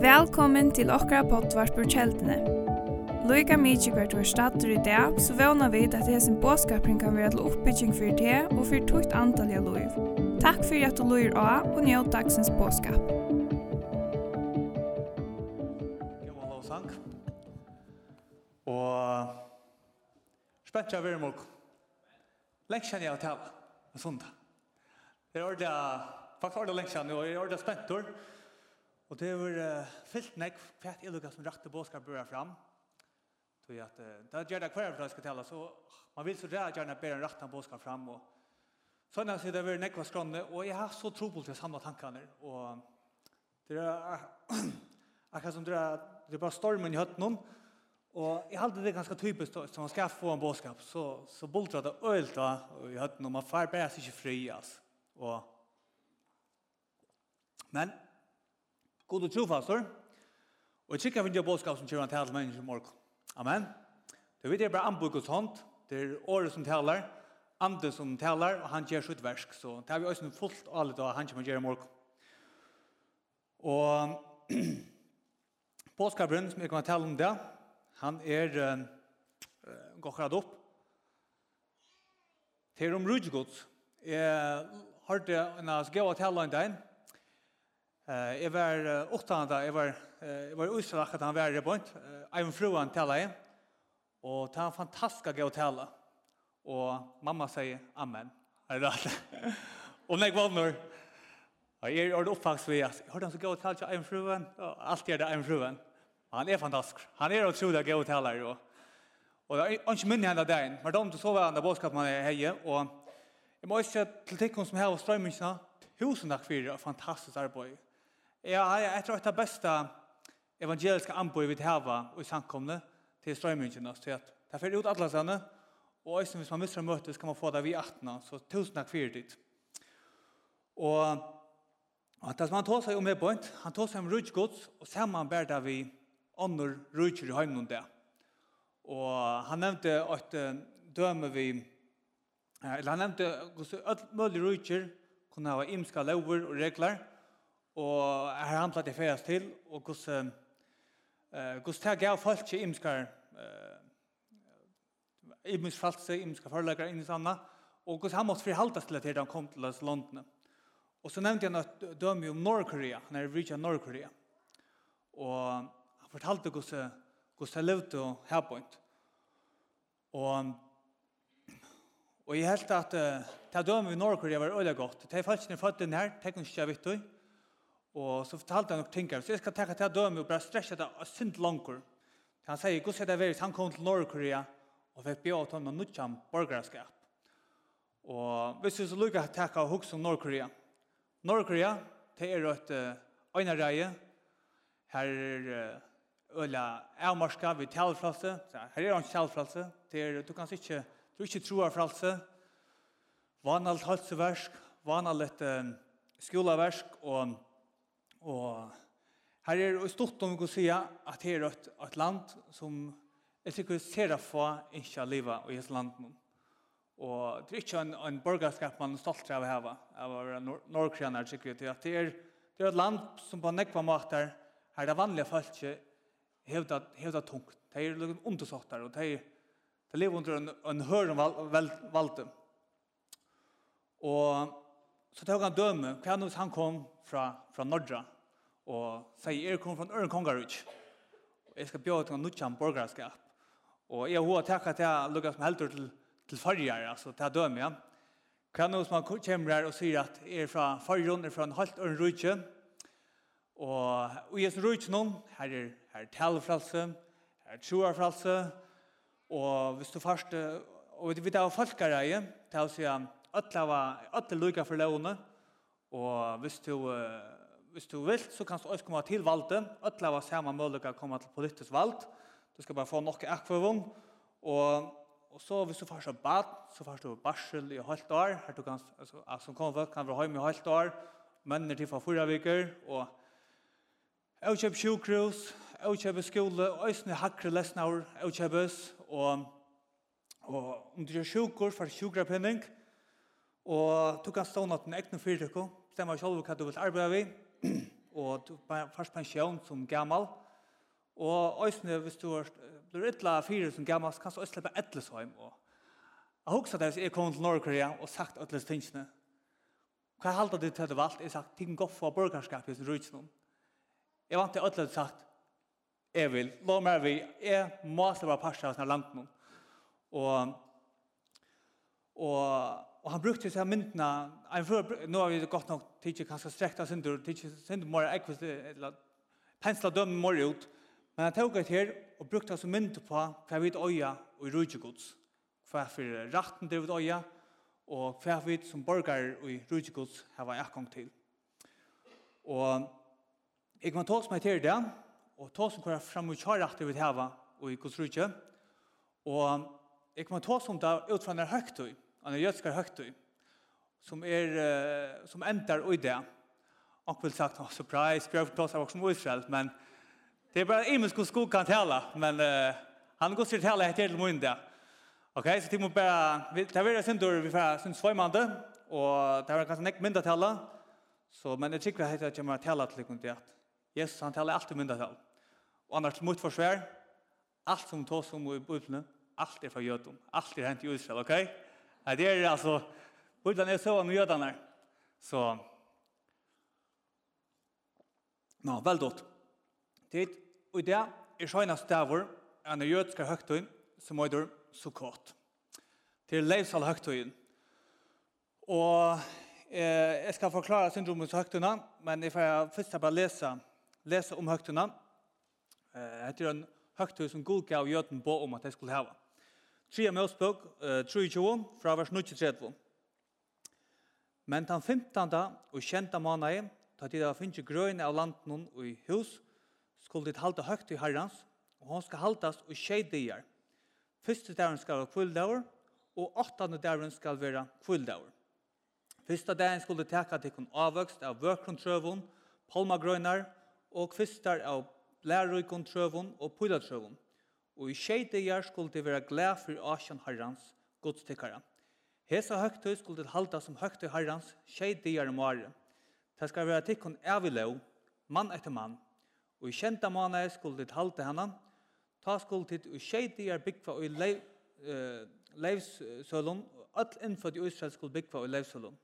Velkommen til okra potvart på kjeldene. Loika mykje hvert var stater i dag, så vana vi at det hesen båskapring kan være til oppbygging for det og for tukt antall av loiv. Takk for at du loir av og njød dagsens båskap. God lovsang. Og spent jeg vi mok. Lengt kjenner jeg å tala, og sundag. Det er ordet, faktisk ordet lengt kjenner, og jeg er ordet spentor. Og det var uh, fyllt nekk fett jeg lukket som rakte bådskap bør fram. Så at uh, det er gjerne hver for skal tale, så man vil så det gjerne bedre en rakte bådskap fram. Og, sånn at det var nekva var skrånne, og jeg har så trobel til å samle tankene. Og det er akkurat som det er, det er bare stormen i høtten Og jeg halte det ganske typisk då, så man skal få en båskap, så, så boltrar det øyelt da, og jeg hadde noe, man får bare ikke fri, altså. Og, men God og trofastor. Og jeg vi ikke bådskap som kjører til mennesker i morgen. Amen. Det vet jeg bare anbuk hos hånd. Det er året som taler, anden som taler, og han gjør sitt versk. Så det har vi også fullt alle da han kommer gjøre i morgen. Og bådskapen som jeg kommer til tale om det, han er uh, gokrat opp. Det er om rydgod. Jeg har det en av skjøret tale om det, Eh jag var åtta där jag var jag var usla att han var det bort. Ivan fruan tala jag. Och ta fantastiska gå tala. Och mamma säger amen. Är det rätt? Och när jag var Ja, jeg er oppvokst ved at hørte han så god tale til en fruen, og alt er det en fruen. Han er fantastisk. Han er utrolig god taler. Og, og det er ikke minne henne dagen, men de til så var han bådskap man er heie, og jeg må ikke til tikkene som her og strømmingene, tusen takk for det, fantastisk arbeid. Ja, jeg tror det beste evangeliske anbøy vi hava i samkomne til strøymyngene, så at det fyrir ut alle sene, og også hvis man mister møte, så kan man få det vi 18, så tusen takk for det. Og og det som han tog seg om er bønt, han tog seg om rujtgods, og sammen bær det vi ånder rujtjer i heimen det. Og han nevnte at døme vi, eller han nevnte at mulig mulige kunne ha imska lover og regler, og her handla det færes til, og hos uh, hos det gav folk i imskar uh, imsk false, imskar forlegger inn i sanna, og hos han måtte frihaltas til at han kom til oss London. Og så nevnte han at dømme om Nordkorea, han er rikja Nordkorea. Og han fortalte hos hos han levde og herpoint. Og Og jeg helt at uh, det dømme i Nordkorea var øyla godt. De falskene fødte den her, de kunne ikke vittu, Og så fortalte han noen ting her. Så jeg skal tenke til døme og bare stresje det og synd langer. Han sier, Guds er det veris, han kom til Norge og fikk bjør til ham og nødtjam borgerskap. Og hvis du så lukker at takk av hukks om Norge-Korea. Norge-Korea, det er et øynereie. Her er øyla avmarska ved talfralse. Her er han talfralse. Det er, du kan ikke, du er ikke troa fralse. Vanalt halseversk, vanalt skolaversk og Og her er det stort om vi kan si at her er et, et land som jeg sikkert ser av få ikke livet i hans land. Og det er ikke en, en borgerskap man er stolt av å heve, av å være norrkrener, sikkert. Det er, det er et land som på nekva måter her det vanlige folk hevda, hevda tungt. De er liksom undersåttar, og de, de lever under en, en høren val, valde. Og så tar han døme, hva han kom fra, fra Nordra, og sier er kom fra Øren Kongarud. Og jeg skal bjøre til en nødvendig borgerskap. Og jeg har takket til å lukke som helter til, til farger, altså til å døme, ja. Hva er noe som kommer her og sier at jeg er fra farger, er fra en halvt Øren Rudtje, og i en Rudtje noen, her er, her er talefralse, her er troerfralse, og hvis du først, og vi tar folkereie, til å si at alle var alle lykke for lovene, og hvis du uh, hvis du vil, så kan du også komme til valden. Øtla var samme mulighet å komme til politisk vald. Du skal bare få nok akvøvum. Og, og så hvis du får seg bad, så får du barsel i halvt år. Her du kan, altså, som kommer folk kan være hjemme i halvt år. Mennene til for fyra viker. Og jeg kjøper sjukhus, avkjøp skole, og øsne hakre lesnaur, avkjøpes. Og, og om du gjør sjukhus, får sjukrapinning. Og du kan stå noe til en egen fyrtøkken. Stemmer selv hva du vil arbeide ved og du først pensjon som gammal, og òsne hvis du blir ytla fire som gammal, så kan du òsne på Etlesheim. Og jeg husker det hvis jeg kom til Norge og sagt Etles tingene. Hva halte du til det valgt? Jeg sagt, ting goffa for borgarskap i rydsen. Jeg vant til Etles sagt, jeg vil, lå meg vi, jeg må slå bare parsa av sånne landen. Og, og Og han brukte seg myndene, jeg før, nå har vi gått nok tidsi kanskje strekta synder, tidsi synder mora ekvist, eller pensla dømme mora ut, men han tok et her og brukte seg myndene på hva vi øya og i rujtjegods, hva for ratten det vi øya, og hva vi som borgar og i rujtjegods vært akkong til. Og jeg kan ta som meg til det, og ta som hver fram og kjarrakter vi hava og i gods rujtje, og jeg kan ta som det ut fra den høytøy, en jødskar høgtøy, som, er, som endar i det. Og vil sagt, oh, surprise, bjør for oss av som Israel, men det er bare imensk hos skog kan tala, men uh, han går til tala etter til munn det. Ok, så det må bare, vi tar videre sindur, vi får sin svøymande, og det er kanskje nek mynda tala, så, men jeg tykker at jeg kommer tala til liksom det, Jesus han talar alltid mynda tala. Og annars mot forsvær, alt som tås om i bøyblene, alt er fra jødum, alt er hent i Israel, ok? Ok? Nej, det er altså, Bibeln är så om judarna. Så Nå, vel dot. Det og det er sjøna stavur en jødska høgtøyn som er så kort. Til Leivsal høgtøyen. Og eh, jeg skal forklare syndromet høgtøyene, men jeg får først bare lese, lese om høgtøyna. Eh, det er en høgtøy som god gav jøden på om at jeg skulle hava. Tria Mosebok uh, 23, fra vers 9.30. Men den 15. og kjenta måneden, da de da finnes grøyne av landen og i hus, skulle de halte høyt i herrens, og han skal haltas og tjei dier. Første dagen skal være kvilddager, og åttende dagen skal være kvilddager. Første dagen skulle de teka til kun avvøkst av vøkrontrøvun, palmagrøyner, og kvistar av lærrykon trøvun og pylatrøvun og i tjeite gjør skulle de være glad for Asjan Herrans, godstikkere. Hesa høgtøy skulle de halda som høgtøy Herrans, tjeite gjør om året. Det skal være tikkun evilov, mann etter mann, og i kjenta måneder skulle de halda henne, ta skulle de i tjeite gjør byggva og i leiv, uh, leivsølun, og all innfødt i Israel skulle byggva og i leivsølun.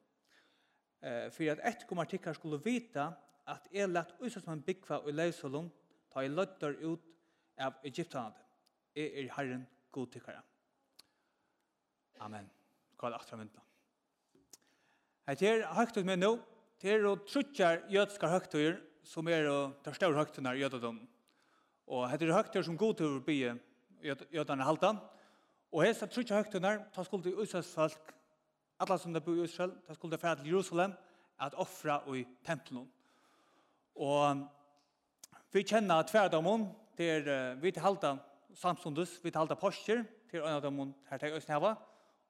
Uh, for at etterkom artikkar skulle vita at jeg lett Israelsmann byggva og i leivsølun, ta i løtter ut av Egyptanet. Jeg er Herren god tykkere. Amen. Hva er det akkurat mynda? Jeg er høytid med nå. Det er å trutjar jødskar høytider som er å ta større høytider jødedom. Og det er høytider som god til å bli jødene halta. Og hese trutjar høytider, ta skuld til Israels folk, alla som det bor i Israel, ta skuld til fære til Jerusalem, at offra i tempelen. Og vi kjenner tverdommen, det er vi til halta samstundes vi halda postur, til en av dem her til Østneva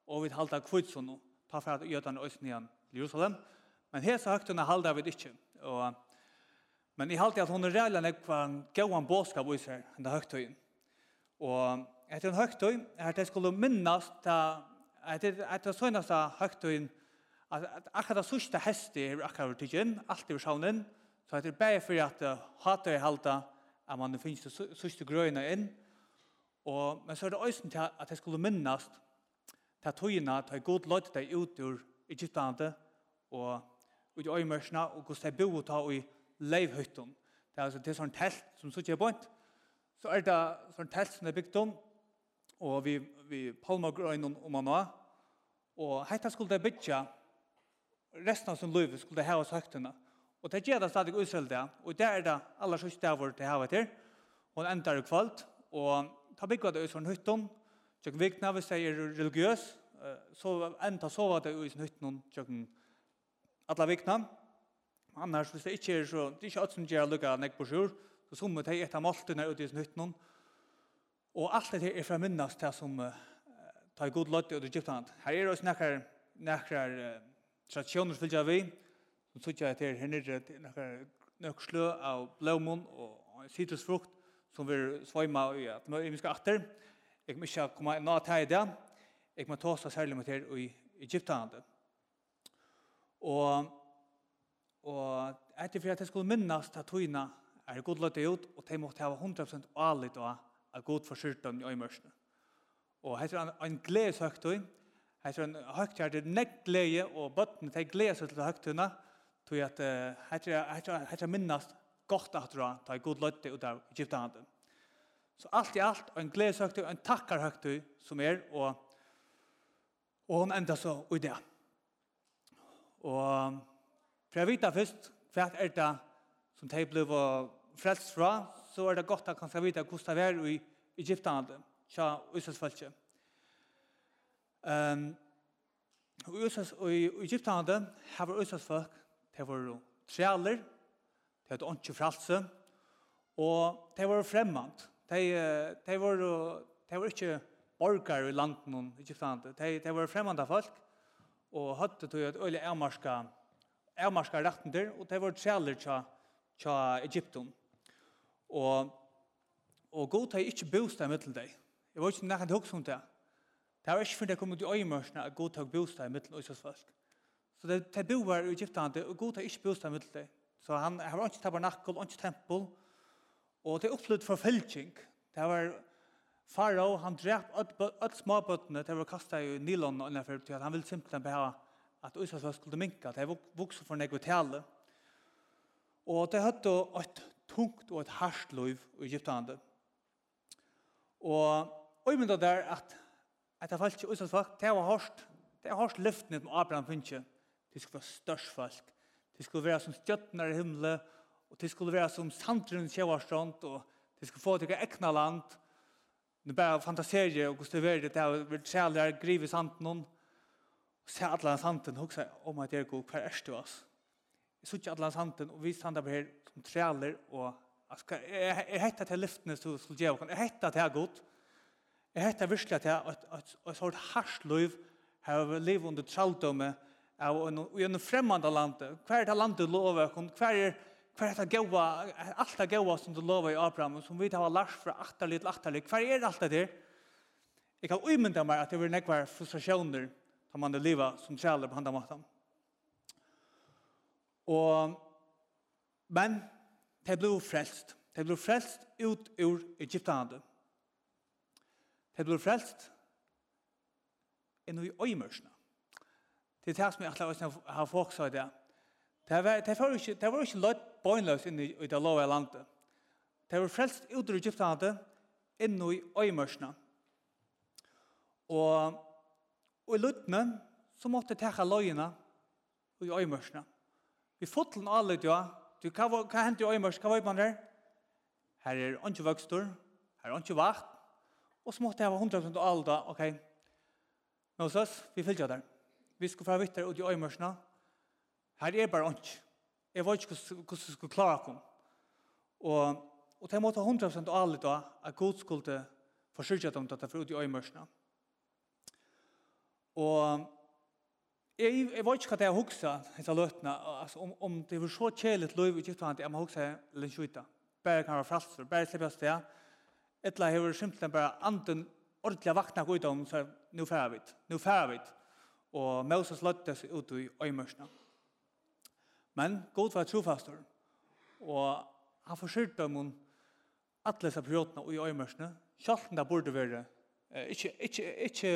og vi halda kvitsun ta for at jødane Østnian i Jerusalem. Men hesa høgtuna halda vi ikke. Og men jeg halte at hon er reella nek kvar gåan boskap og især den høgtøyen. Og etter en høgtøy er det skulle minnast til etter etter søgnasta høgtøyen at akkurat det sørste hestet er akkurat tidgen, alt i versjonen, så heter det bare for at hater er halda at man finnes det sørste grøyene inn, Og, men så er det øysen til at jeg skulle minnes til togene til jeg god løyte deg ut ur Egyptlandet og ut i øymørsene og hvordan jeg bor ta i leivhøyten. Det er altså til sånn telt som så ikke er bønt. Så er det sånn telt som er bygd om og vi, vi palmer grønnen om han også. Og hette skulle det bygge resten av sin liv skulle det ha oss høytene. Og det gjør det stadig utsøl det. Og det er det aller sørste vårt det vært til Og det ender i kvalt og Ta byggva det ut från hytton. Tjöken vikna, hvis jeg er religiøs, så enda så var det ut från hytton, tjöken alla vikna. Annars, hvis det ikke er så, det er ikke alt som gjør lukka nek på sjur, så som er jeg etter maltina ut i sin hytton. Og alt det er fra minnast det som ta i god løtt ut i Egyptland. Her er også nekker, nekkar tradisjoner som fylgja vi, som sutja etter her nirre, nekkar nøkslø av blåmon og sitrusfrukt, som vi svøyma i at vi skal atter. Jeg må ikke komme nå ta i det. Jeg må ta seg særlig med til i Egyptalandet. Og, og etter for at jeg skulle minnes til togene er det god løtt ut, og de måtte ha 100% alit og er god for skyrtan i øymørsene. Og her er en gledeshøgtøy. Her er en høgtøy er det nekk glede, og bøttene til glede seg til høgtøyene, tog at her er minnast godt at dra, ta i god løtte ut av Egyptahanden. Så allt i allt, en gledeshøgtøy, en takkarhøgtøy som er, og, og hun enda så i det. Og for jeg vet først, hva er det som de ble frelst fra, så er det godt at kanskje vite hvordan det er i Egyptahanden, tja Israelsfølse. Um, og i Egyptahanden har vi Israelsfolk, det var trealer, det hadde ikke fralse, og det var fremmant. De, de, var, de var ikke borgere i landen, ikke sant? De, de var fremmant av folk, og hadde tog et øyelig avmarska, avmarska retten der, og det var trealer til, til Egypten. Og, og god har ikke bostad med til deg. Jeg var ikke nærkant hoksom om det. Det var ikke for det kom ut i øyemørsene at god har bostad med til Øysesfolk. Så det, det bor i Egypten, og god har ikke bostad med til deg. Så han har ikke tabernakel, ikke tempel, og det er opplevd forfølging. Det var farao, han drep alle småbøttene, det var kastet i Nilon, for han ville simpelthen beha at Israels skulle minka, det vokset for negvitale. Og det hadde et tungt og et harsht liv i Egyptlandet. Og Og mynda der at at det falt i Israels folk, det var hårst, det var hårst lyftene som Abraham finnes, det skulle være størst folk, det skulle være som stjøttene i himmelen, og det skulle være som sandren i og det skulle få til ekna land, nu bare fantaserer, og hvordan det där vill sälja griva sant någon Og se alla santen sier, om att det god, kvar er det oss. Jag såg alla santen och vi standa på her som träller och jeg ska jag hetta till lyftnes så skulle jag kunna hetta till gott. jeg hetta visla till att att sort harslöv har liv under tralldomme og i en fremmande land, hver er det landet du lover, hver er hver er det gaua, alt det gaua som du lover i Abraham, som vi tar lars fra atterlig til atterlig, hver er alt det der? Jeg kan umynda meg at det vil nekvar frustrasjoner da man det livet som træler på handa maten. Og, men, det ble frelst. Det ble frelst ut ur Egyptalandet. Det ble frelst inn i øymørsene. Det er det som jeg har folk sa det. Det var, det var ikke, det var ikke lot bøgnløs inne i det lova landet. Det var frelst ut ur Egyptlandet inne i øymørsene. Og, og i løytene så måtte jeg teka løyene i øymørsene. Vi fotlen alle ja. Du, hva, hva hendte i øymørs? Hva var man der? Her er ikke vøkstor, her er ikke vakt. Og så måtte jeg ha 100% alda, ok. Nå søs, vi fyllt jo der vi skulle få vittere ut i øyemørsene. Her er bare ikke. Jeg vet ikke hvordan jeg skulle klare dem. Og, og det måtte hundra prosent av alle da, at Gud skulle forsørge dem til å få ut i øyemørsene. Og jeg, jeg vet ikke hva det er huksa, disse løtene, altså, om, om det var så kjelig liv i Egyptland, jeg må huksa eller skjøyta. Bare kan være fralser, bare slippe oss til. Etla hever simpelthen bare anden ordentlig vakna gå ut om, så nå færer vi, nå færer vi og Moses løtte seg ut i øymørsene. Men god var trofastor, og han forsyrte om hun alle disse periodene i øymørsene, selv om det burde være eh, ikke, ikke, ikke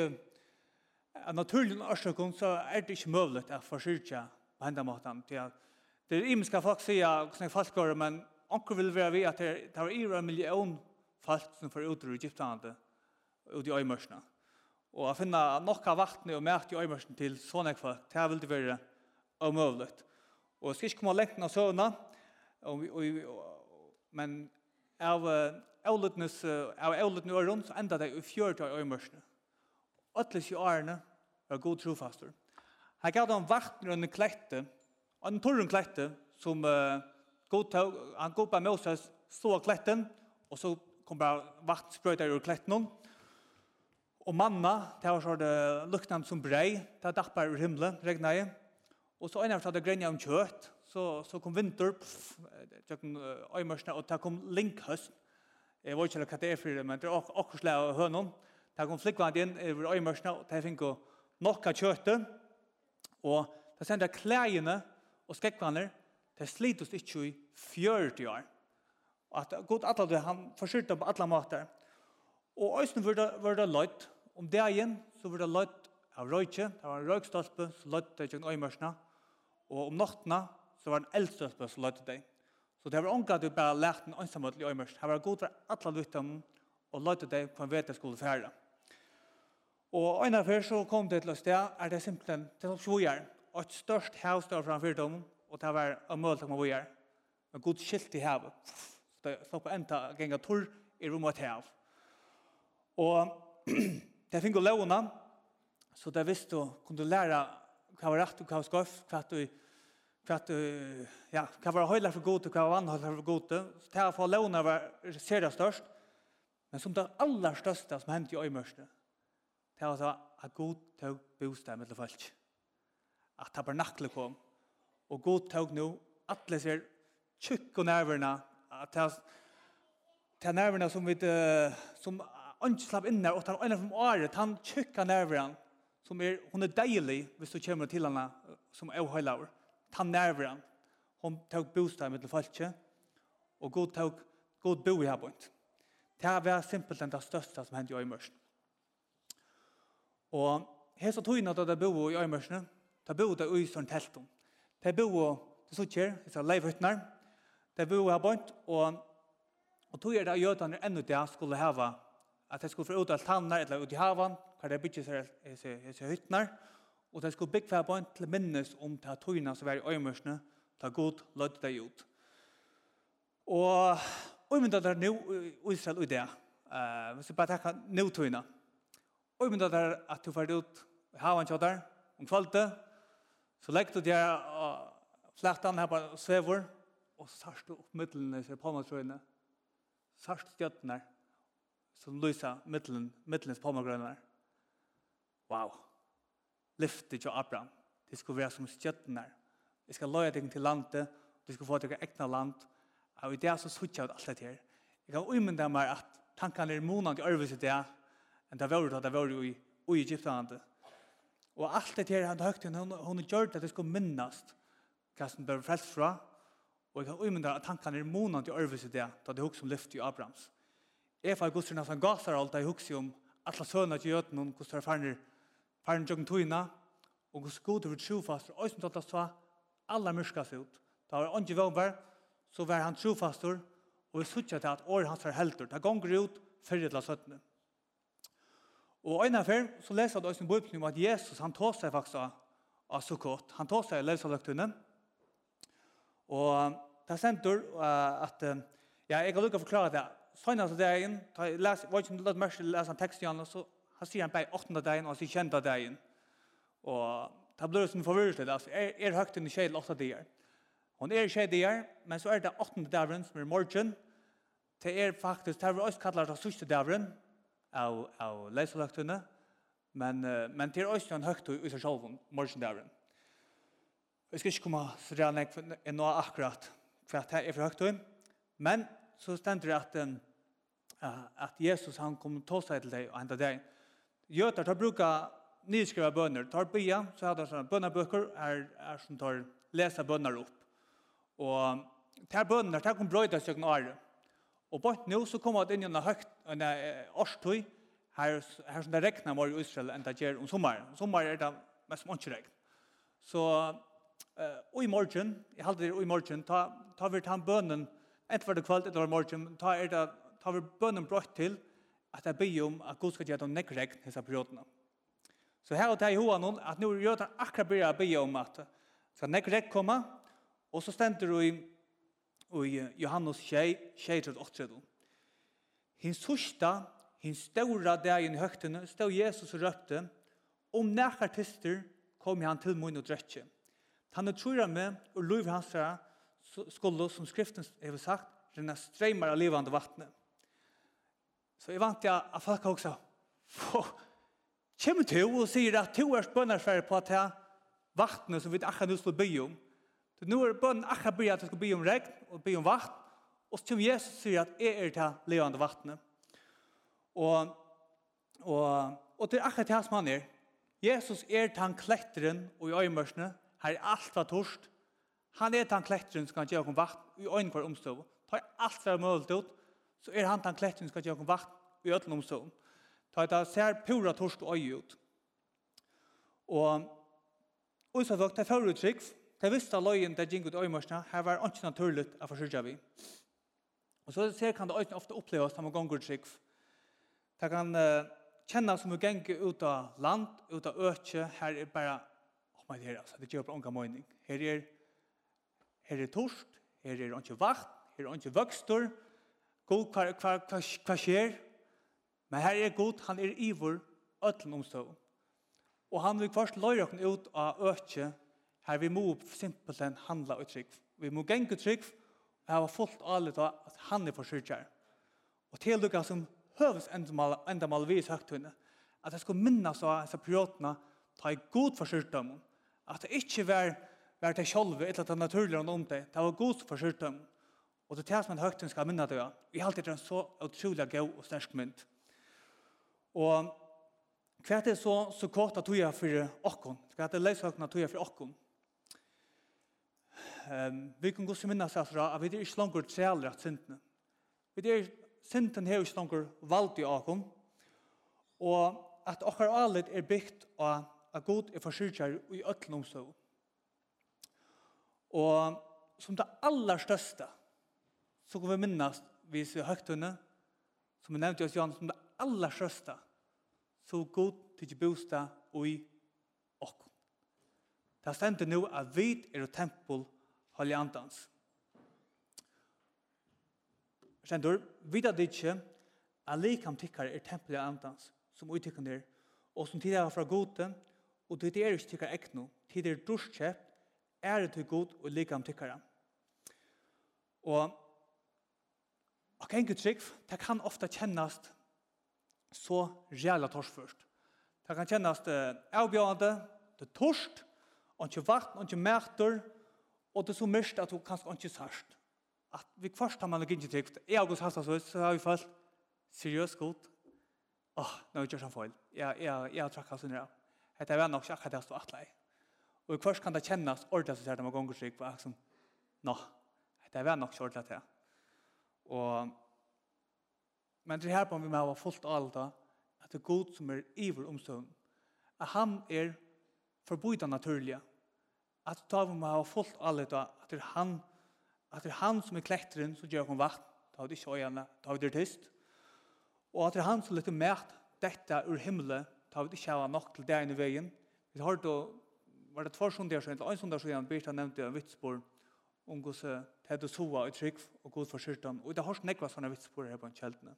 av naturlig årsøkken så er det ikke mulig å forsyrte på hendene måten til at det er imenska folk sier hvordan folk går, men anker vil være vi at det, det var i en million folk som får utro i Egyptlandet ut i øymørsene og å finne nok av vattnet og mæt i øymørsen til sånne folk, det vil det være omøvelig. Og jeg skal ikke komme lengt av søvnene, men av Eulutnes av Eulutnes øren, så enda det i fjørt av øymørsen. Øtles i årene var god trofaster. Her gav han vattnet under klette, en torren klette, som uh, god tog, han god på Moses, stod av kletten, og så kom bare vattnet sprøyter ur kletten, og Og manna, det var sånn luknande som brei, det var dappar ur himmelen, regna i. Og så einar hadde grenja om kjøtt, så, så kom vinter, pff, tjøkken øymørsene, og det kom linkhøst. Jeg vet ikke hva det er for det, men det er akkurat av hønnen. Det kom flikkvand inn over øymørsene, og det fikk nok av kjøttet. Og det sendte klæjene og skrekkvaner, det slitust ikke i 40 år. Og at god atladet, han forsyrte på alle måter. Og øyne var det, var det løyt, Om dagen så var det løtt av røyke, det var en røykstolpe som løtt det gjennom øymørsene, og om nattene så var det en eldstolpe som løtt det. Så det var ångat du bare lærte en ønsamhet i øymørsene. Det var god for alle lyttene og løtt det på en vete skulle fære. Og en av så kom det til et sted, er det simpelthen til opp svojer, og et størst hav der framfor dem, og det var en mål til å være. Men god skilt i havet. Så det stod på enda ganger tur i rommet hav. Og Det finner lovene, så det visste du, kunne lære hva var rett og hva var skorf, hva du, hva du, ja, hva var høyler for god, hva var vannhøyler for god. Så det her for lovene var seriøst størst, men som det aller største som hendte i øymørste, det var at god tog bostad med folk. At tabernaklet kom, og god tog nå, alle ser tjukk og nerverna, at det er nerverna som, vi, som ikke slapp inn der, og tar øynene fra året, han tjøkker nærveren, som er, hun er deilig hvis du kommer til henne som er høylaver. Ta nærveren. Hun tok bostad med det falske, og god tok god bo i her point. Det var simpelt enn det største som hendte i øymørsen. Og her så tog inn at det bo i øymørsen, det bo det i sånn teltum. Det bo, det så kjer, det så leivhøytner, det bo her bort, og, og tog er det jødene enda det skulle hava at de skulle få ut alt tannar, eller ut i havan, hver det bygges hese hyttnar, og de skulle bygge på en til minnes om ta tøyna som var i øymørsene, ta god lødde deg ut. Og øymynda er nu Israel og det, uh, hvis vi bare tenker nu tøyna, øymynda er at du får ut i havan tjadar, om kvalte, så legg du der uh, flættan her på svevor, og sarst du opp middelene, ser palmatrøyene, sarst stjøttene, som lyser mittlen, mittlens palmagrønner. Wow! Lyftet til Abraham. Det skulle være som stjøttene. Vi skal løye deg til landet. Du skal få deg egna land. Og i det så suttet jeg alt det her. Jeg kan umynda meg at tankene er månene i øvelse det enn det var det det var i, i Egyptlandet. Og alt det her han høyt hun, hun gjør det at det skulle minnast hva som ble frelst fra. Og jeg kan umynda at tankene er månene i øvelse det da det er hun som lyftet i Abrahams. Jeg får gudstrinn at han gasar alt jeg hukser om alle sønne til jøten om hvordan farner farner jøkken tøyna og hvordan god over trofast og som tatt så, alle myrskas ut. Da var ikke vomber så var han trofastor og vi suttet til at året hans er helter. Det gonger ut fyrir til søttene og en av før så leser det også en bøypen om at Jesus han tar seg faktisk av Sukkot. Han tar seg i løsaløktunnen og det er sendt at ja, jeg kan lukke å forklare det sånn at det er en, jeg leser, var ikke noe mer til å lese en tekst igjen, så han sier han på 8. dagen och så kända dagen. Og ta blir det som förvirrat er, är är högt i skäl 8 dagar. Hon är skäl dagar, men så er det 8 dagen som er morgen, Det er faktisk, det er også kallet det sista dagen av av läsalaktuna. Men men det är också en högt i seg selv morgon dagen. Jag ska inte komma så där när jag är nog akkurat for att det er for högt. Men så stender det at den att Jesus han kom ta seg til deg och hända deg. Gjøter tar bruka nyskriva bönder. Tar bya så hade sånne bønnerbøker är, är som tar läsa bönder upp. Och tar bönder, tar kom bröjda sig några Och bort nå så kommer det inn i en högt en årstøy här, her som det regnar var i Israel ända ger om sommar. Om sommar er det mest mycket regn. Så uh, och i morgon, jeg hade det i morgon ta ta vart han bønnen ett hver kveld, etter hver morgon ta er det tar vi bønnen brått til at jeg ber om at Gud skal gjøre noen nekk regn i disse periodene. Så her og der i hoen noen, at nå gjør det akkurat bør jeg be om at skal nekk regn komme, og så stender du i, i Johannes 6-8. Hins sørste, hins større dagen i høgtene, stod Jesus og røpte, om nekker tister kom han til munn og drøtje. Han er tror med, og lov hans fra, skulle, som skriften har sagt, renne strømmer av livende vattnet. Så jeg vant til at folk også, kommer til og sier at to er spønnersfære på at jeg vattnet som vi akkurat nå skal by om. Så nå er bønnen akkurat by at jeg skal by om regn og by om vatt. Og så kommer Jesus og sier at jeg er til levende vattnet. Og, og, og det er akkurat det som han er. Jesus er til han kletteren og i øyemørsene. Her er alt var torst. Han er til han kletteren som kan gjøre om vatt i øynene for omstøv. Tar alt for mulig ut så er han den kletten skal gjøre vakt i ødelen omstånd. Da det ser pura torsk og øye ut. Og Og så vakt, det er foruttrykk, det visste løyen det gikk ut i øyemørsene, her var ikke naturlig å forsørge vi. Og så ser kan det øyne ofte oppleves når man ganger trygg. Det kan uh, kjenne som vi ganger ut av land, ut av øke, her er bare, åh, oh, men her, altså, det gjør på unga mening. Her er, her er torst, her er ikke vakt, her er ikke vøkster, God, hva, hva, hva, hva skjer? Men her er God, han er ivor, øtlen omstå. Og han vil først løyre oss ut av øtje, her vi må simpelthen handla og trygg. Vi må genge trygg, og her var fullt alle av at han er forsyrkjær. Og til lukka som høves endamal, endamal vis høgtunne, at jeg skulle minnas av disse periodene, ta i god forsyrkdom, at det ikke var, var det sjolve, eller det naturlige om det, det var god forsyrkdom, Og det er det som en høytun skal minne det. Vi har alltid en så utrolig god og stersk mynd. Og hva er det så, så kort at du er for åkken? Hva er det løshøkken at du er for åkken? Um, vi kan gå så minne seg fra at vi er ikke langer trealer at sintene. Vi er synden har ikke langer valgt i åkken. Og at okkar alit er bygd av at god er forsyrkjær i øtlomsøv. Og som det aller største, så kan vi minnast vi ser vis henne, som vi nevnte oss Jan, som det aller største, så god til ikke bostad og i okken. Det stendt nå at vi er et tempel holde Andans. Stendur, vi da ikke at likam tikkare er i Andans, som uttikkene er, og som tidligere fra gode, og det er ikke tikkare ekno, tidligere dorskjøpt, er det til god og like likam tikkare. Og Og genge trygg, det kan ofta kjennast så reala torsførst. Det kan kjennast eh, avbjørende, det er torst, og ikke vart, og ikke mæter, og det er så mørkt at du kanskje ikke sørst. At vi først har man ikke ikke trygg. har gått hans så har vi følt seriøst godt. Åh, nå er vi ikke sånn feil. Jeg, jeg, jeg har trakk hans under. Det er nok ikke akkurat det stod atle. Og i først kan det kjennast ordentlig at det er ganger trygg. Nå, det er nok ikke ordentlig at det Og, men det her på vi må ha fullt alt da, at det er god som er iver omstånd. At han er forbryta naturlige. At da vi må ha fullt alt da, at det er han, at det er han som er klekteren som gjør om vatten. Da har vi ikke øyene, da har vi det tyst. Og at det er han som lytter med dette ur himmelen, da har vi ikke ha nok til det ene veien. Vi har hørt, var det två söndagar sedan, en söndag sedan, Birta nevnte en vitsbord om hvordan det du soa og trygg og god for skyrtan. Og det har nekva sånne vitsporer her på en kjeldene.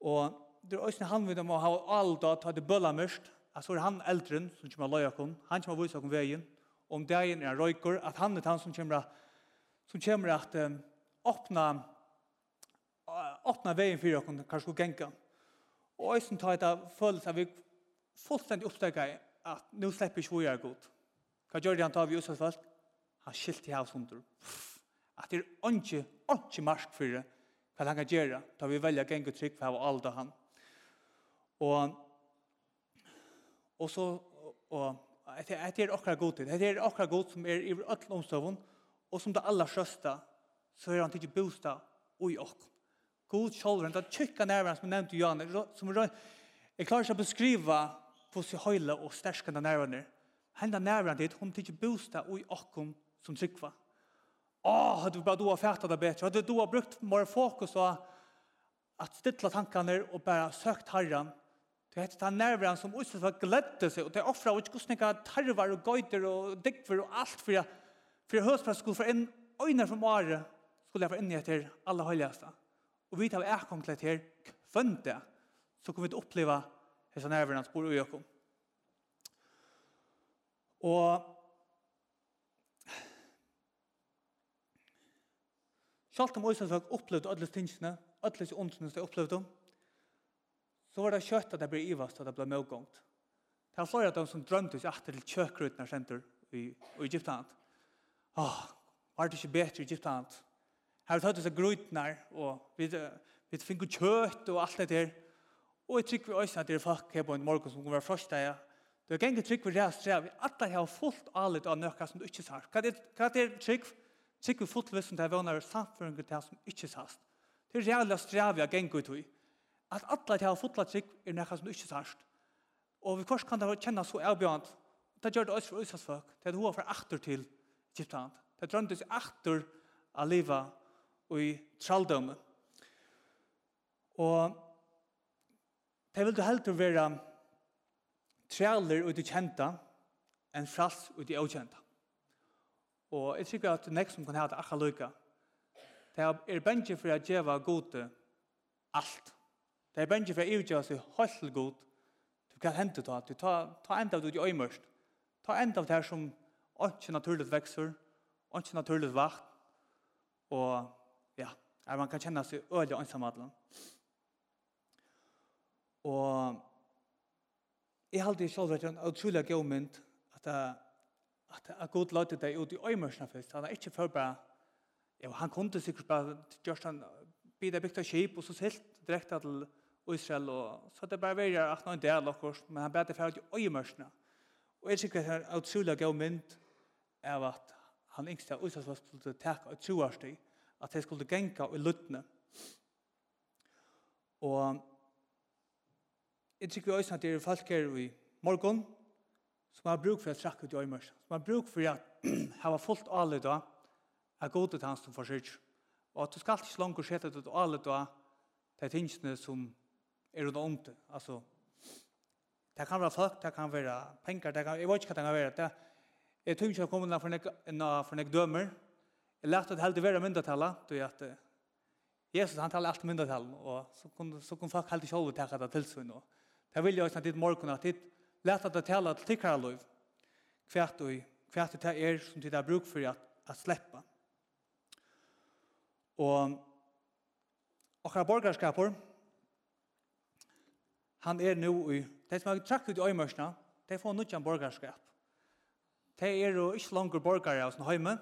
Og det er også han vil ha all da ta det bølla mørkt, at så er han eldren som kommer løy kom. han kommer vise akon veien, om dagen er røyker, at han er han som kommer, som kommer at um, öppna åpna veien for akon, kanskje skulle genka. Og også ta et følelse av vi fullstendig oppstegge at nå slipper ikke vi er god. Hva gjør det han tar vi utsatt først? Han skilte i hans Pff! at det er ikke, ikke marsk for det, hva han kan gjøre, da vi velger geng og trygg for å alda han. Og, og så, og, det er akkurat god til, det er akkurat god som er i alle omstøvun, og som det aller største, så er han ikke bostad og i okk. God sjolven, det er tjukka nærvaren som jeg nevnte Jan, som er, jeg klarer ikke å beskrive på seg høyla og sterskende nærvaren er. Henda nærvaren ditt, hun tykker bostad og i okkom som trykva. Åh, hadde du bare du har det bedre. Hadde du har brukt mer fokus på at stilla tankene og bare søkt herren. Det heter den nerveren som utsatt för gledde seg, og det offra og ikke hvordan tarvar og gøyder og dikver og alt for jeg, for jeg høres skulle få inn øyne fra Mare, skulle jeg få inn i etter alle høyligeste. Og vi tar vi er kommet til kvønte, så kommer vi til å oppleve disse nerverne som bor i Jøkken. Og Sjalt om Øysens folk opplevde alle tingene, alle åndene som de opplevde, så var det kjøtt at det ble ivast, og det ble medgångt. Det var flere av dem som drømte seg etter til kjøkrutene senter i, i Egyptant. Åh, var det ikke bedre i Egyptant? Her har vi tatt disse grutene, og vi, vi fikk kjøtt og alt det der. Og jeg trykker vi Øysen at det er folk her på en morgen som kommer først der, Du er gengur trygg vi rea strev, vi alla har fullt alit av nøkka som du ikke sar. Hva er trygg? Hva er trygg? Sikker fotvis som det er vånare samføringer til som ikke sast. Det er reale strevet av gengur tog. At alla til å fotla trygg er nekka som ikke sast. Og vi kors kan det kjenne så avbjørnt. Det gjør det også for øsas folk. Det er hoa for akter til Egyptland. Det drømte seg akter av livet og i traldommen. Og det vil du heldur være traler ut i kjenta enn frals ut i avkjenta. Og jeg tykker at nek som kan ha det akkurat lykka. Det er bensje for å gjøre gode alt. Det er bensje for å gjøre seg høyt god. Du kan hente ta, du ta, ta enda av det i øymørst. Ta enda av det som ikke naturlig vekser, ikke naturlig vakt. Og ja, er man kan kjenne seg øyelig ønsamhetlig. Og jeg halte selv at det er en utrolig god mynd at det at, at Gud løyte deg ut i øymørsene først. Han er ikke før bare, ja, han kunne sikkert bare gjørst han bidra bygd av skip og så silt direkte til Israel. Og, så det bare var at noen del av men han bedre før ut i øymørsene. Og jeg sikkert er utrolig god mynd av at han yngste av Israel skulle takke et troarstid, at det skulle genka i luttene. Og jeg sikkert også at det er folk her i morgen, som har bruk for å trakke ut i øymer, som har bruk for å ha fullt alle da, er god til hans som forsøk. Og at du skal ikke langt sette ut alle da, de tingene som er rundt om det. Altså, det kan være folk, det kan være penger, det kan, jeg vet ikke hva det kan være. Det, jeg tror ikke jeg kommer inn for en dømer. Jeg lærte at det heldig være myndetallet, du vet at Jesus han taler alt myndetallet, og så kunne, så kunne folk heldig selv ta det til seg nå. Det vil jeg også at ditt morgen, at ditt leta det tala til tikkara liv, hvert og hvert det er som det er bruk for at, at sleppa. Og okkara borgarskapur, han er nå i, det som har trakt ut i øymørsna, det får nødjan borgarskap. Det er jo ikke langer borgare av sin høyme,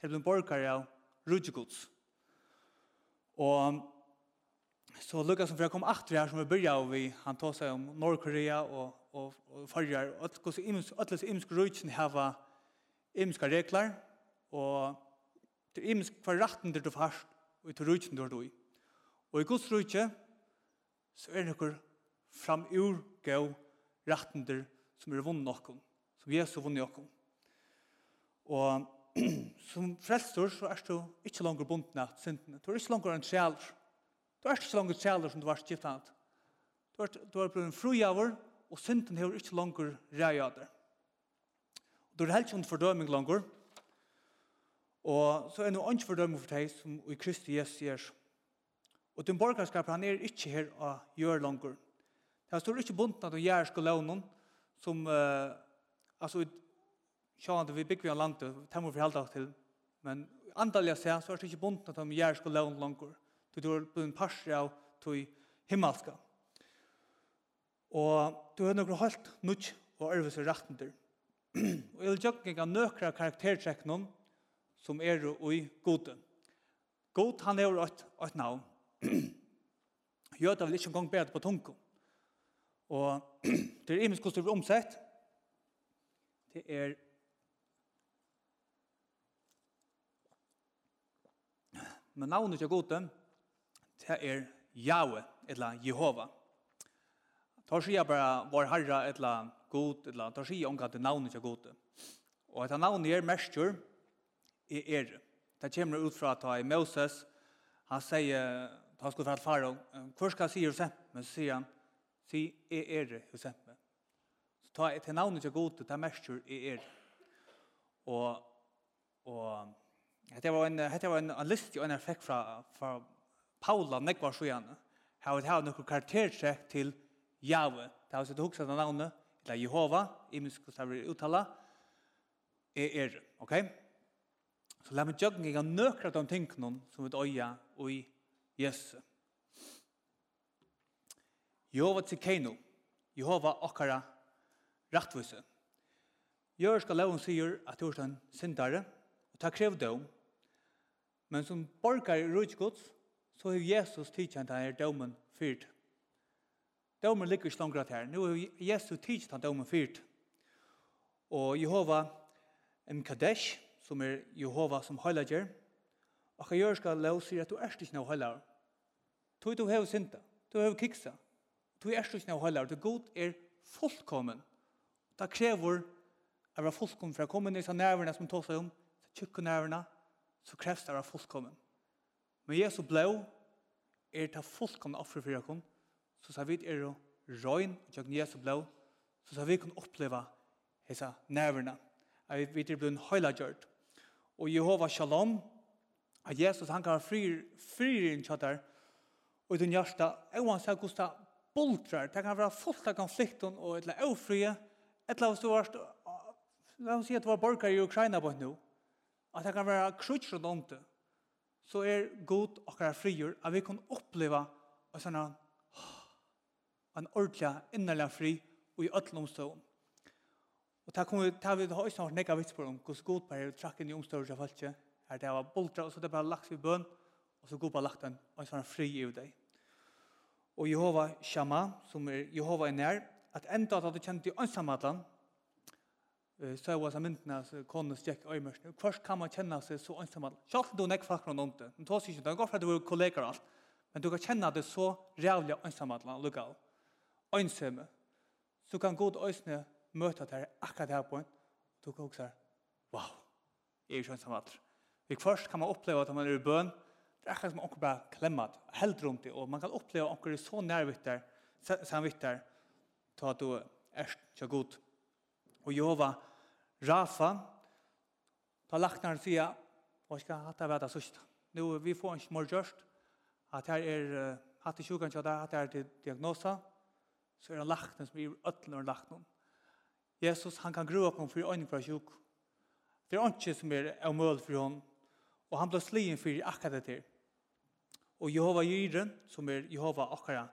det blir borgare av rudjegods. Og Så lukka som för kom åter här som vi börjar och vi han tar sig om Nordkorea och och och förjar och att gå så ims atlas ims grötsen hava ims regler och det ims kvarratten det du fast och det rutchen du då. Och i Guds rutche så är det fram ur gå rattender som är vunnet noen, som Jesu vunnet noen. och som frelstor så är du inte längre bunden av synden. Du är inte längre en trælr. Du er ikke så langt tjeler som du var skift av. Du er, du er blevet fru javer, og synden har ikke langt rei av det. Du er helt ikke fordøming langt. og så er det noe ikke fordøming for deg som i Kristi Jesus gjør. Og din borgerskap, han er ikke her å gjøre langt. Det står ikke bunden at du gjør skal låne som, uh, altså, sjående vi bygger vi en land, det må vi forholde til, men antallet jeg ser, så er det ikke bunden at de gjør skal låne langer. Vi tror på en parser av tog himmelska. Og du har noen helt nødt og ærvis og rettender. og jeg vil tjøkke av nøkra karaktertrekkene som er i gode. God han er et, et navn. Jøda vil ikke engang bedre på tunken. Og det er imensk hvordan det blir omsett. Det er men navnet er gode, det er Yahweh, eller Jehova. Tar sier bare vår herre, eller god, eller tar sier omkring det navnet til god. Og etter navnet er mestur er er. Det kommer ut fra at i Moses, han sier, han skulle fra faro, hvor skal sier Josefme? Så sier han, si er er Josefme. Så ta etter navnet til god, det er merskjør, er er. Og, og, var en det var en, en list jag en effekt från från Paula nekvar så gjerne, har vi hatt noen karaktertrekk til Jave. Det har vi sett hukset av navnet, eller Jehova, i min hvordan vi uttale, er er, ok? Så la meg jøkken ikke nøkret om tingene som vi døye og i Jesu. Jehova til Keino, Jehova okkara rettvise. Gjør skal loven sier at du er en syndare, og ta krev døm, men som borgar i rujtgods, så har Jesus tidkjent denne domen fyrt. Domen ligger ikke langt her. Nå har Jesus tidkjent denne domen fyrt. Og Jehova en kadesh, som er Jehova som heilager, og hva gjør skal lov sier at du er ikke noe heilager. Du er du har synda, du har kiksa, du er ikke noe heilager, du god er fullkommen. Det krever å være fullkommen, for å komme ned i nærværene som tåser om, så tjukke nærværene, så kreves det å være fullkommen. Men Jesus blå er ta fullkomne offer for dere, så sa vi er røgn, og Jesu blå, så sa vi kan oppleve hesa nervene. Jeg vet det blir en høylagjørt. Og Jehova shalom, at Jesus han kan ha frier inn kjøtter, og i din hjerte, uansett hvordan det bultrar, det kan være fullt av konflikten og et eller ofrie, et eller annet stort, la oss si at det var borgere i Ukraina på nå, at det kan være krutser og noe, så er god okkara frigjør at vi kan oppleva en sånn en ordentlig, innerlig fri og i ødel omstående. Og ta kommer ta vi har ikke nekka på om hvordan god på her trakk inn i omstående av falske. Her det var boltra, og så det bare lagt i bøn, og så god bare lagt den, og en sånn fri i deg. Og Jehova Shama, som er Jehova er nær, at enda at du kjente i ønsamhetland, så var så myndna så kon stjekk øymørsn. Kvørst kan man kjenna seg så ensam. Sjálv du nekk fakra nomt. Du tås ikkje, det går for at du er kollegaer alt. Men du kan kjenna det så rævlig ensam at land lukka. Ensamme. Så kan god øysne møta der akkurat her på. Du kan også wow. Jeg er ikke ensam at. Vi kvørst kan man oppleva at man er i bøn. Det er akkurat som onker bare klemmat, helt rundt det, og man kan oppleva onker er så nærvitt der, samvitt der, ta at du er så god. Og Jehova, Rafa, ta laknar fia, og skal hatta det sørste. Nå, vi får en mer gjørst, at her er, hatt i sjukan kjata, at her er diagnosa, så er han lagt som er øtlen og lagt noen. Jesus, han kan grua på henne for øyne fra sjuk. Det er ikke som er av omøl for hon, og han ble slien for akkurat det til. Og Jehova Jiren, som er Jehova akkurat,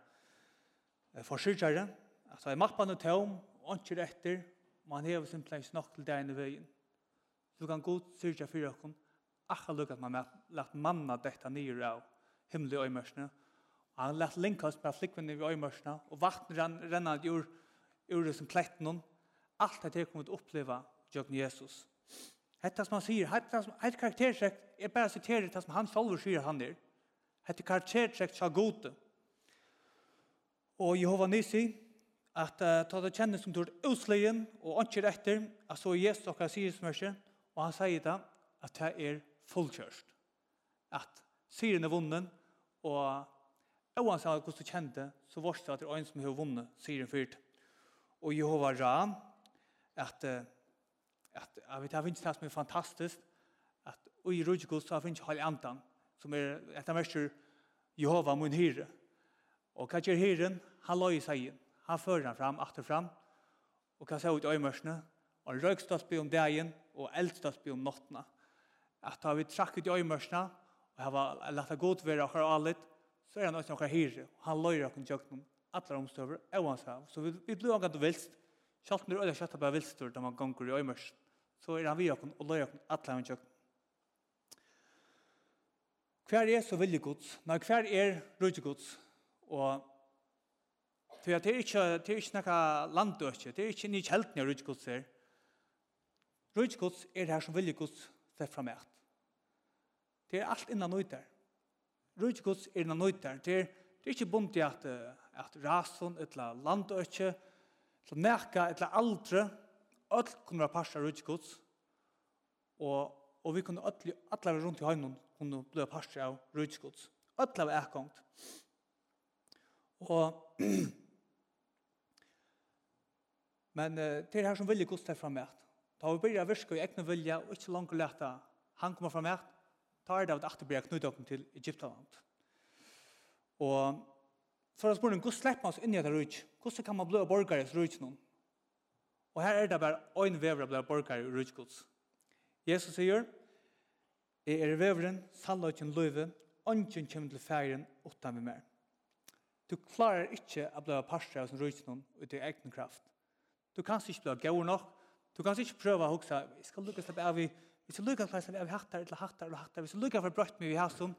forsyrtjaren, altså er mappan og tøm, og ikke etter, og han hever simpelthen ikke nok til deg i veien. Så kan god syrja for dere, akkurat lukk at man har lagt manna dette nyer av himmelig øymørsene. Og han lagt linkast med flikvinni i øymørsene, og vatten renner ur, ur det som kletten Allt dette er kommet oppleva jøgn Jesus. Hetta som han sier, hetta som, hetta karaktertrekk, er bare siterer det som han selv sier han er. Hetta karaktertrekk sa gode. Og Jehova Nisi, at uh, ta det kjennes som tort utsleien og åndsjer etter, at så Jesus og sier som er og han sier det, at det er fullkjørst. At sier er vunnen, og oansett hvordan du kjente, så var det at det er en som har vunnet, sier fyrt. Og Jehova Ra, at, at, jeg vet, jeg finnes det som er fantastisk, at i Rudjegod så finnes jeg hele andan, som er et av verser Jehova mun hyre. Og hva gjør hyren? Han la i seg inn. Han fører han fram, atter fram, og kan se ut i øymørsene, og en røykstolpe om dagen, og eldstolpe om nottene. At da vi trakk ut i øymørsene, og har lagt det godt være akkurat allit, så er han også akkurat hyre, og han løyer akkurat jøkken alle omstøver, og han sa, så vi, vi blir akkurat vilst, Kjallt når øyla kjallt bare vilstur da man gonger i øymers, så er han vi okken og løy okken atle han kjøkken. Hver er så vilje gods, Nei, hver er rydde gods, og For det er ikke, det er ikke noe landdøkje, det er ikke nye kjeltene av rydgås her. Rydgås er det her som vilje gods sett fram et. Det er alt innan nøyt der. Rydgås er innan nøyt der. Det er, det er ikke bomt i at, at rasen, eller landdøkje, eller neka, eller aldre, alt kommer å passe rydgås. Og, og vi kunne alle, alle rundt i høynen kunne bli passe av rydgås. Alle var ekkongt. Og Men uh, det er her som vilje gods til frammet. Da vi begynner å virke i egne vilje, og ikke langt lete, han kommer frammet, da er det at Achter blir knyttet opp til Egyptaland. Og så er det spørsmålet, hvordan slipper man oss inn i dette rydg? Hvordan kan man bli borgere i rydg noen? Og her er det bare en vever å bli borgere i rydg gods. Jesus sier, Jeg er veveren, sannløyken løyve, ånden kommer til ferien utan vi mer. Du klarer ikke å bli parster av sin rydg noen ut i egen kraft. Du kanst ikke bli gøy nok. Du kanst ikke prøve å huske, Vi skal lukke slapp av vi hvis jeg lukker slapp av har hattar, eller hattar, eller hattar, hvis jeg lukker for brøtt meg i halsen,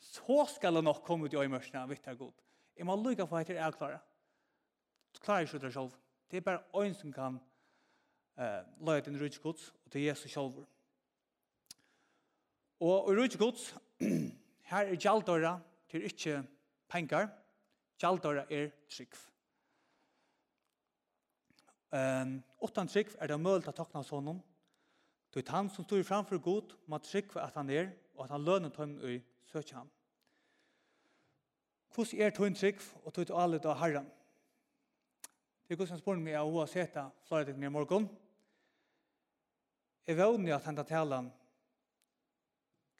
så skal det nok komme ut i øyemørsene, vitt er god. Jeg må lukke for at jeg er klare. Du klarer ikke det selv. Det er bare øyn som kan uh, løye din rydskods, og til Jesus selv. Og rydskods, her er gjaldøra, til ikke penger, gjaldøra er trygg. Um, utan trygg er det mulig å takna sånn. Det er han som står framfor god, må trygg at han er, og at han lønner tøm i søkje ham. Hvordan er tøm trygg og tøm alle av herren? Det er hvordan som spør meg av hva det flere til i morgen. Jeg vet at han tar talen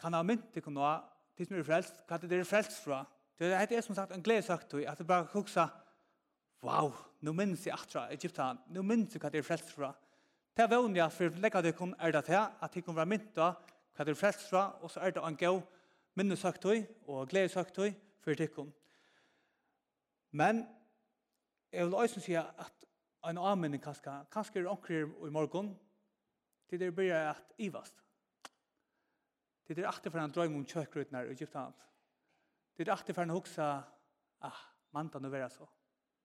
kan ha mynt til noe, til som er frelst, hva er det er frelst fra. Det er det som sagt en glede sagt, at det bare huksa, wow, nu minns jeg atra Egypta, nu minns jeg hva det er frelst fra. Det er vann jeg for å legge det kun er det til, at jeg være mynt da hva det er frelst fra, og så er det en gav minnesøktøy og gledesøktøy for det kun. Men jeg vil også si at en avmenning kanskje, kanskje er omkring i morgen, til det blir at ivast. Til det er alltid for en drøm om kjøkrutner i Egypta. Til det er alltid for en hoksa, ah, mantan å være så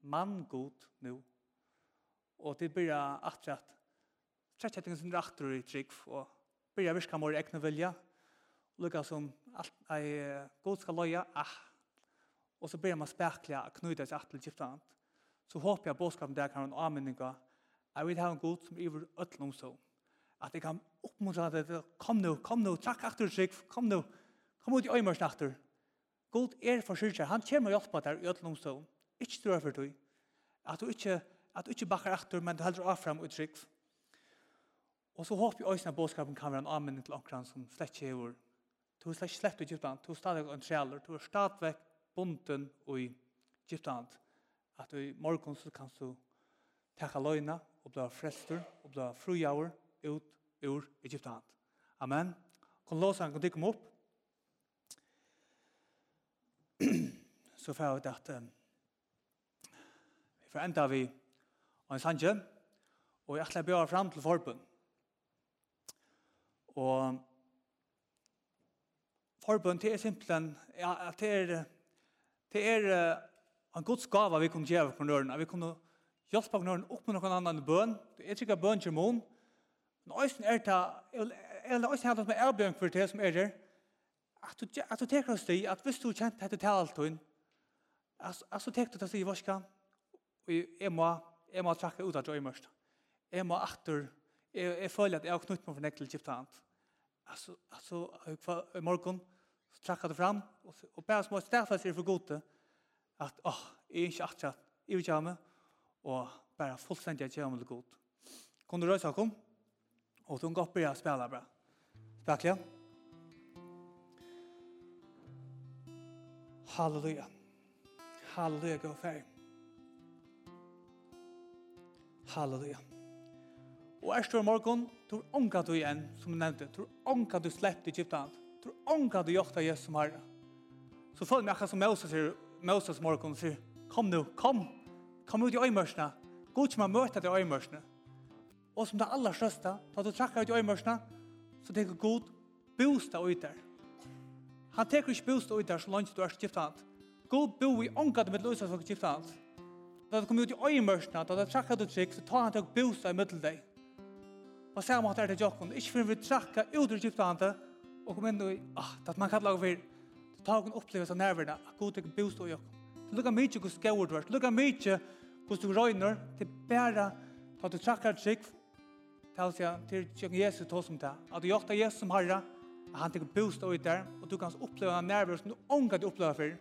mann god nu. Og det blir at at trekk etter sin rattur i trygg og blir virka mor egna vilja. Lukka som alt ei god skal loja, ah. Og så blir man spekla knyta seg at til giftant. Så håper jeg bådskapen der kan ha en anmenning av jeg vil ha en god som iver øtlen om så. At jeg kan oppmuntra det, kom nu, kom nu, trakk akter trygg, kom nu, kom ut i øymørs akter. God er for syrkjer, han kommer og hjelper deg i øtlen om. Ikke tror for du. At du ikke, at du ikke bakker aktor, men du heldur av frem og trygg. Og så håper jeg også at bådskapen kan være en anmenning til omkran som slett ikke er Du er slett ikke slett i Egyptan. Du er stadig en trealer. Du er stadig bunden i Egyptan. At du i morgen så kan du takka løgna og bli frester og bli frujaur ut ur Egyptan. Amen. Kom han, kom tikkum opp. så får jeg at um, Jeg får enda vi en sanje, og jeg ætla å bjøre fram til forbund. Og forbund, det er simpelthen, ja, det er, det er en god skava vi kunne gjøre på nøren, vi kunne hjelpe på nøren opp med noen annen bøn, det er ikke bøn til mån, men også er det, eller også er det som er erbjørn for det som er der, at du, at du teker oss det, at hvis du kjente dette til alt, at, at du teker oss til, varska, og jeg må, jeg må trakke ut av drøymørst. Jeg må atter, jeg, jeg føler at jeg har knutt meg for nekkel kjipt annet. Altså, altså, i morgen, så trakker det fram, og, og bare små stedfest sier for gode, at, åh, jeg er ikke atter, jeg vil ikke ha meg, og bare fullstendig at jeg kommer til god. Kan du røysa kom, og hun går opp og spiller bra. Spiller jeg. Halleluja. Halleluja, gå ferdig. Halleluja. Og er stor morgon, tror onka du igjen, som du nevnte, tror onka du slett i Egyptan, tror onka du jokta Jesus som herre. Så følg meg akkurat som Moses, sier, Moses morgon sier, kom nu, kom, kom ut i øymørsene, god som har møtt i øymørsene. Og som det aller største, da du trakker ut i øymørsene, så tenker god, bostad ut der. Han tenker ikke bostad ut der så langt du er skiftet. God bo i ångat med løsas og skiftet. Da det kom ut i øyemørsene, da det trakka ut trygg, så tar han til å bosa i middel deg. Og sier han at det jokken, ikke for vi trakka ut i gypte han og kom inn i, ah, det man kan lage for, så tar han opplevelse av nærværende, at god ikke bosa i jokken. Så lukker mye hos skauer du er, lukka mykje hos du røyner, til bare da du trakka trygg, til å til jokken Jesus tog som det, at du jakta Jesus som herre, at han tenker bosta ut der, og du kan oppleve oppleva nerver som du ångat oppleva for,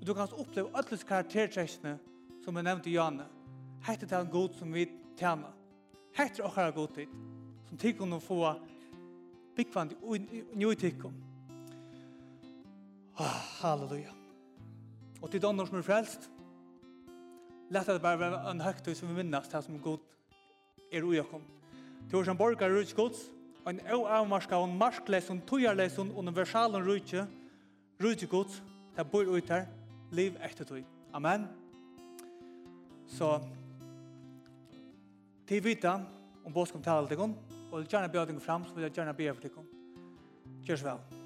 og du kan oppleve alle karaktertrekkene, som jeg nevnte i Janne, hette til en god som vi tjener. Hette det åkere god tid, som tikkene få byggvann i nye tikkene. Ah, halleluja. Og til donner som er frelst, lett at det bare være en høytøy som vi minnes til som god er ui okkom. Til hver som borgar er gods, og en au avmarska og marskles og marsklesun, tujarlesun, universalen rutsk, rutsk gods, det bor ut her, liv etter tog. Amen. Så til vita om bådskap taler til og vil gjerne bjør dere fram, så vil jeg gjerne be for dere. så vel.